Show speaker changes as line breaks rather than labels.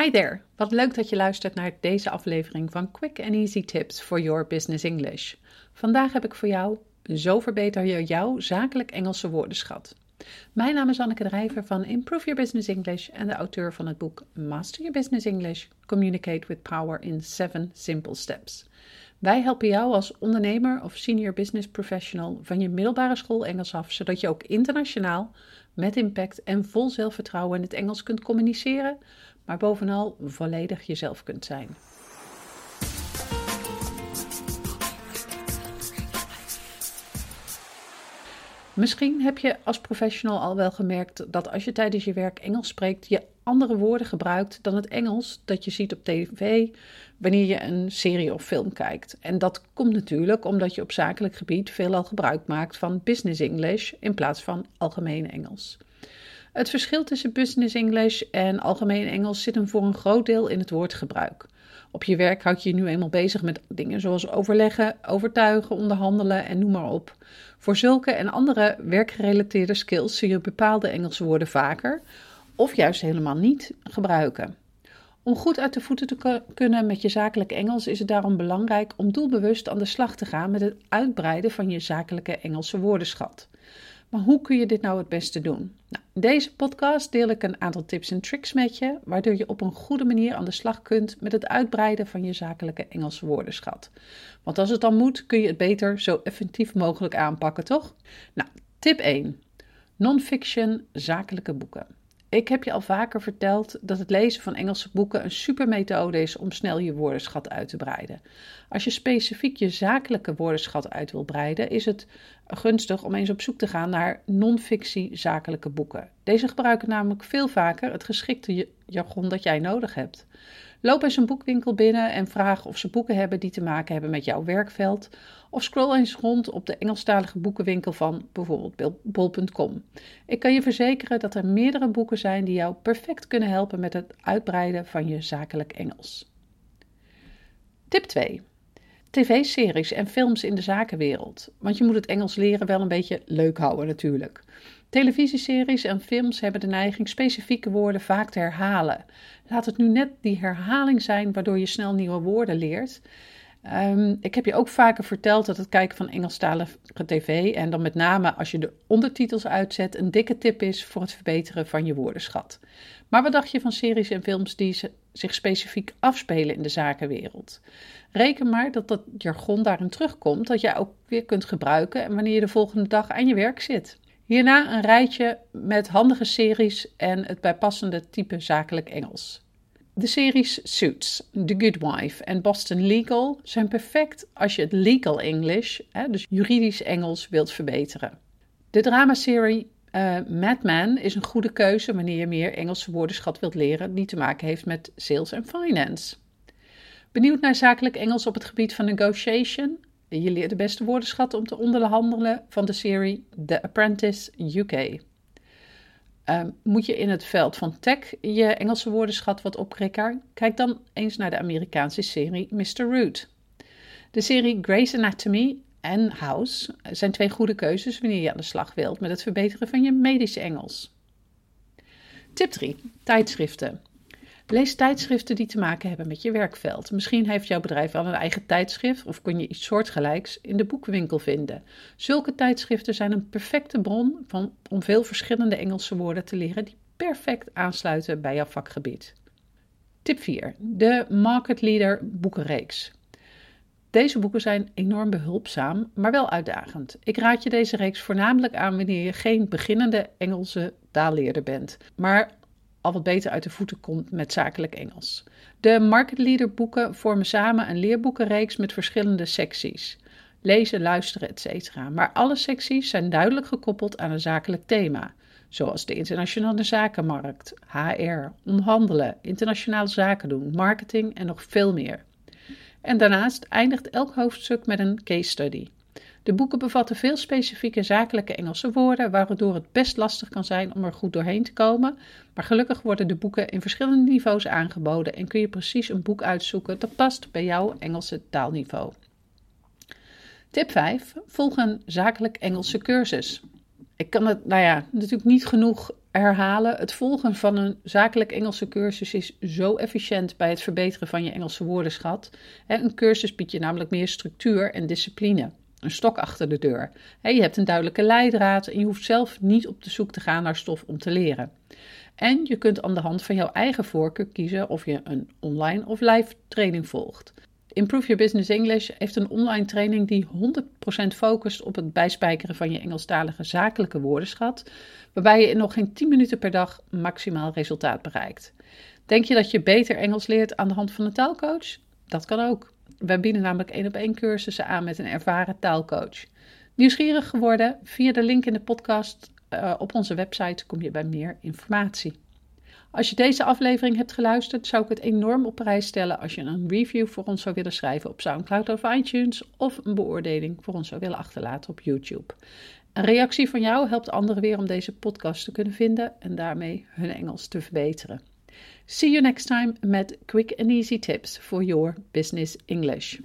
Hi there, wat leuk dat je luistert naar deze aflevering van Quick and Easy Tips for Your Business English. Vandaag heb ik voor jou Zo verbeter je jouw zakelijk Engelse woordenschat. Mijn naam is Anneke Drijver van Improve Your Business English en de auteur van het boek Master Your Business English: Communicate with Power in 7 Simple Steps. Wij helpen jou als ondernemer of senior business professional van je middelbare school Engels af, zodat je ook internationaal met impact en vol zelfvertrouwen in het Engels kunt communiceren, maar bovenal volledig jezelf kunt zijn. Misschien heb je als professional al wel gemerkt dat als je tijdens je werk Engels spreekt, je andere woorden gebruikt dan het Engels dat je ziet op tv wanneer je een serie of film kijkt. En dat komt natuurlijk omdat je op zakelijk gebied veelal gebruik maakt van business English in plaats van algemeen Engels. Het verschil tussen business English en algemeen Engels zit hem voor een groot deel in het woordgebruik. Op je werk houd je je nu eenmaal bezig met dingen zoals overleggen, overtuigen, onderhandelen en noem maar op. Voor zulke en andere werkgerelateerde skills zie je bepaalde Engelse woorden vaker of juist helemaal niet gebruiken. Om goed uit de voeten te kunnen met je zakelijk Engels is het daarom belangrijk om doelbewust aan de slag te gaan met het uitbreiden van je zakelijke Engelse woordenschat. Maar hoe kun je dit nou het beste doen? Nou, in deze podcast deel ik een aantal tips en tricks met je, waardoor je op een goede manier aan de slag kunt met het uitbreiden van je zakelijke Engelse woordenschat. Want als het dan moet, kun je het beter zo effectief mogelijk aanpakken, toch? Nou, tip 1. Non-fiction zakelijke boeken. Ik heb je al vaker verteld dat het lezen van Engelse boeken een super methode is om snel je woordenschat uit te breiden. Als je specifiek je zakelijke woordenschat uit wil breiden, is het gunstig om eens op zoek te gaan naar non-fictie zakelijke boeken. Deze gebruiken namelijk veel vaker het geschikte jargon dat jij nodig hebt. Loop eens een boekwinkel binnen en vraag of ze boeken hebben die te maken hebben met jouw werkveld. Of scroll eens rond op de Engelstalige boekenwinkel van bijvoorbeeld bol.com. Ik kan je verzekeren dat er meerdere boeken zijn die jou perfect kunnen helpen met het uitbreiden van je zakelijk Engels. Tip 2 tv-series en films in de zakenwereld. Want je moet het Engels leren wel een beetje leuk houden natuurlijk. Televisieseries en films hebben de neiging specifieke woorden vaak te herhalen. Laat het nu net die herhaling zijn waardoor je snel nieuwe woorden leert. Um, ik heb je ook vaker verteld dat het kijken van Engelstalige tv en dan met name als je de ondertitels uitzet een dikke tip is voor het verbeteren van je woordenschat. Maar wat dacht je van series en films die zich specifiek afspelen in de zakenwereld? Reken maar dat dat jargon daarin terugkomt, dat jij ook weer kunt gebruiken en wanneer je de volgende dag aan je werk zit. Hierna een rijtje met handige series en het bijpassende type zakelijk Engels. De series Suits, The Good Wife en Boston Legal zijn perfect als je het legal English, dus juridisch Engels, wilt verbeteren. De dramaserie uh, Madman is een goede keuze wanneer je meer Engelse woordenschat wilt leren die te maken heeft met sales en finance. Benieuwd naar zakelijk Engels op het gebied van negotiation? Je leert de beste woordenschat om te onderhandelen van de serie The Apprentice UK. Ehm, moet je in het veld van tech je Engelse woordenschat wat opkrikken? Kijk dan eens naar de Amerikaanse serie Mr. Root. De serie Grey's Anatomy en House zijn twee goede keuzes wanneer je aan de slag wilt met het verbeteren van je medische Engels. Tip 3. Tijdschriften. Lees tijdschriften die te maken hebben met je werkveld. Misschien heeft jouw bedrijf al een eigen tijdschrift of kun je iets soortgelijks in de boekenwinkel vinden. Zulke tijdschriften zijn een perfecte bron van, om veel verschillende Engelse woorden te leren die perfect aansluiten bij jouw vakgebied. Tip 4. De Market Leader boekenreeks. Deze boeken zijn enorm behulpzaam, maar wel uitdagend. Ik raad je deze reeks voornamelijk aan wanneer je geen beginnende Engelse taalleerder bent, maar al wat beter uit de voeten komt met zakelijk Engels. De Market Leader boeken vormen samen een leerboekenreeks met verschillende secties. Lezen, luisteren, etc. Maar alle secties zijn duidelijk gekoppeld aan een zakelijk thema, zoals de internationale zakenmarkt, HR, onderhandelen, internationale zaken doen, marketing en nog veel meer. En daarnaast eindigt elk hoofdstuk met een case study. De boeken bevatten veel specifieke zakelijke Engelse woorden, waardoor het best lastig kan zijn om er goed doorheen te komen. Maar gelukkig worden de boeken in verschillende niveaus aangeboden en kun je precies een boek uitzoeken dat past bij jouw Engelse taalniveau. Tip 5. Volg een zakelijk Engelse cursus. Ik kan het, nou ja, natuurlijk niet genoeg herhalen. Het volgen van een zakelijk Engelse cursus is zo efficiënt bij het verbeteren van je Engelse woordenschat. Een cursus biedt je namelijk meer structuur en discipline. Een stok achter de deur. Je hebt een duidelijke leidraad en je hoeft zelf niet op de zoek te gaan naar stof om te leren. En je kunt aan de hand van jouw eigen voorkeur kiezen of je een online of live training volgt. Improve Your Business English heeft een online training die 100% focust op het bijspijkeren van je Engelstalige zakelijke woordenschat, waarbij je in nog geen 10 minuten per dag maximaal resultaat bereikt. Denk je dat je beter Engels leert aan de hand van een taalcoach? Dat kan ook. Wij bieden namelijk één op één cursussen aan met een ervaren taalcoach. Nieuwsgierig geworden? Via de link in de podcast uh, op onze website kom je bij meer informatie. Als je deze aflevering hebt geluisterd, zou ik het enorm op prijs stellen als je een review voor ons zou willen schrijven op SoundCloud of iTunes of een beoordeling voor ons zou willen achterlaten op YouTube. Een reactie van jou helpt anderen weer om deze podcast te kunnen vinden en daarmee hun Engels te verbeteren. See you next time met quick and easy tips for your business English.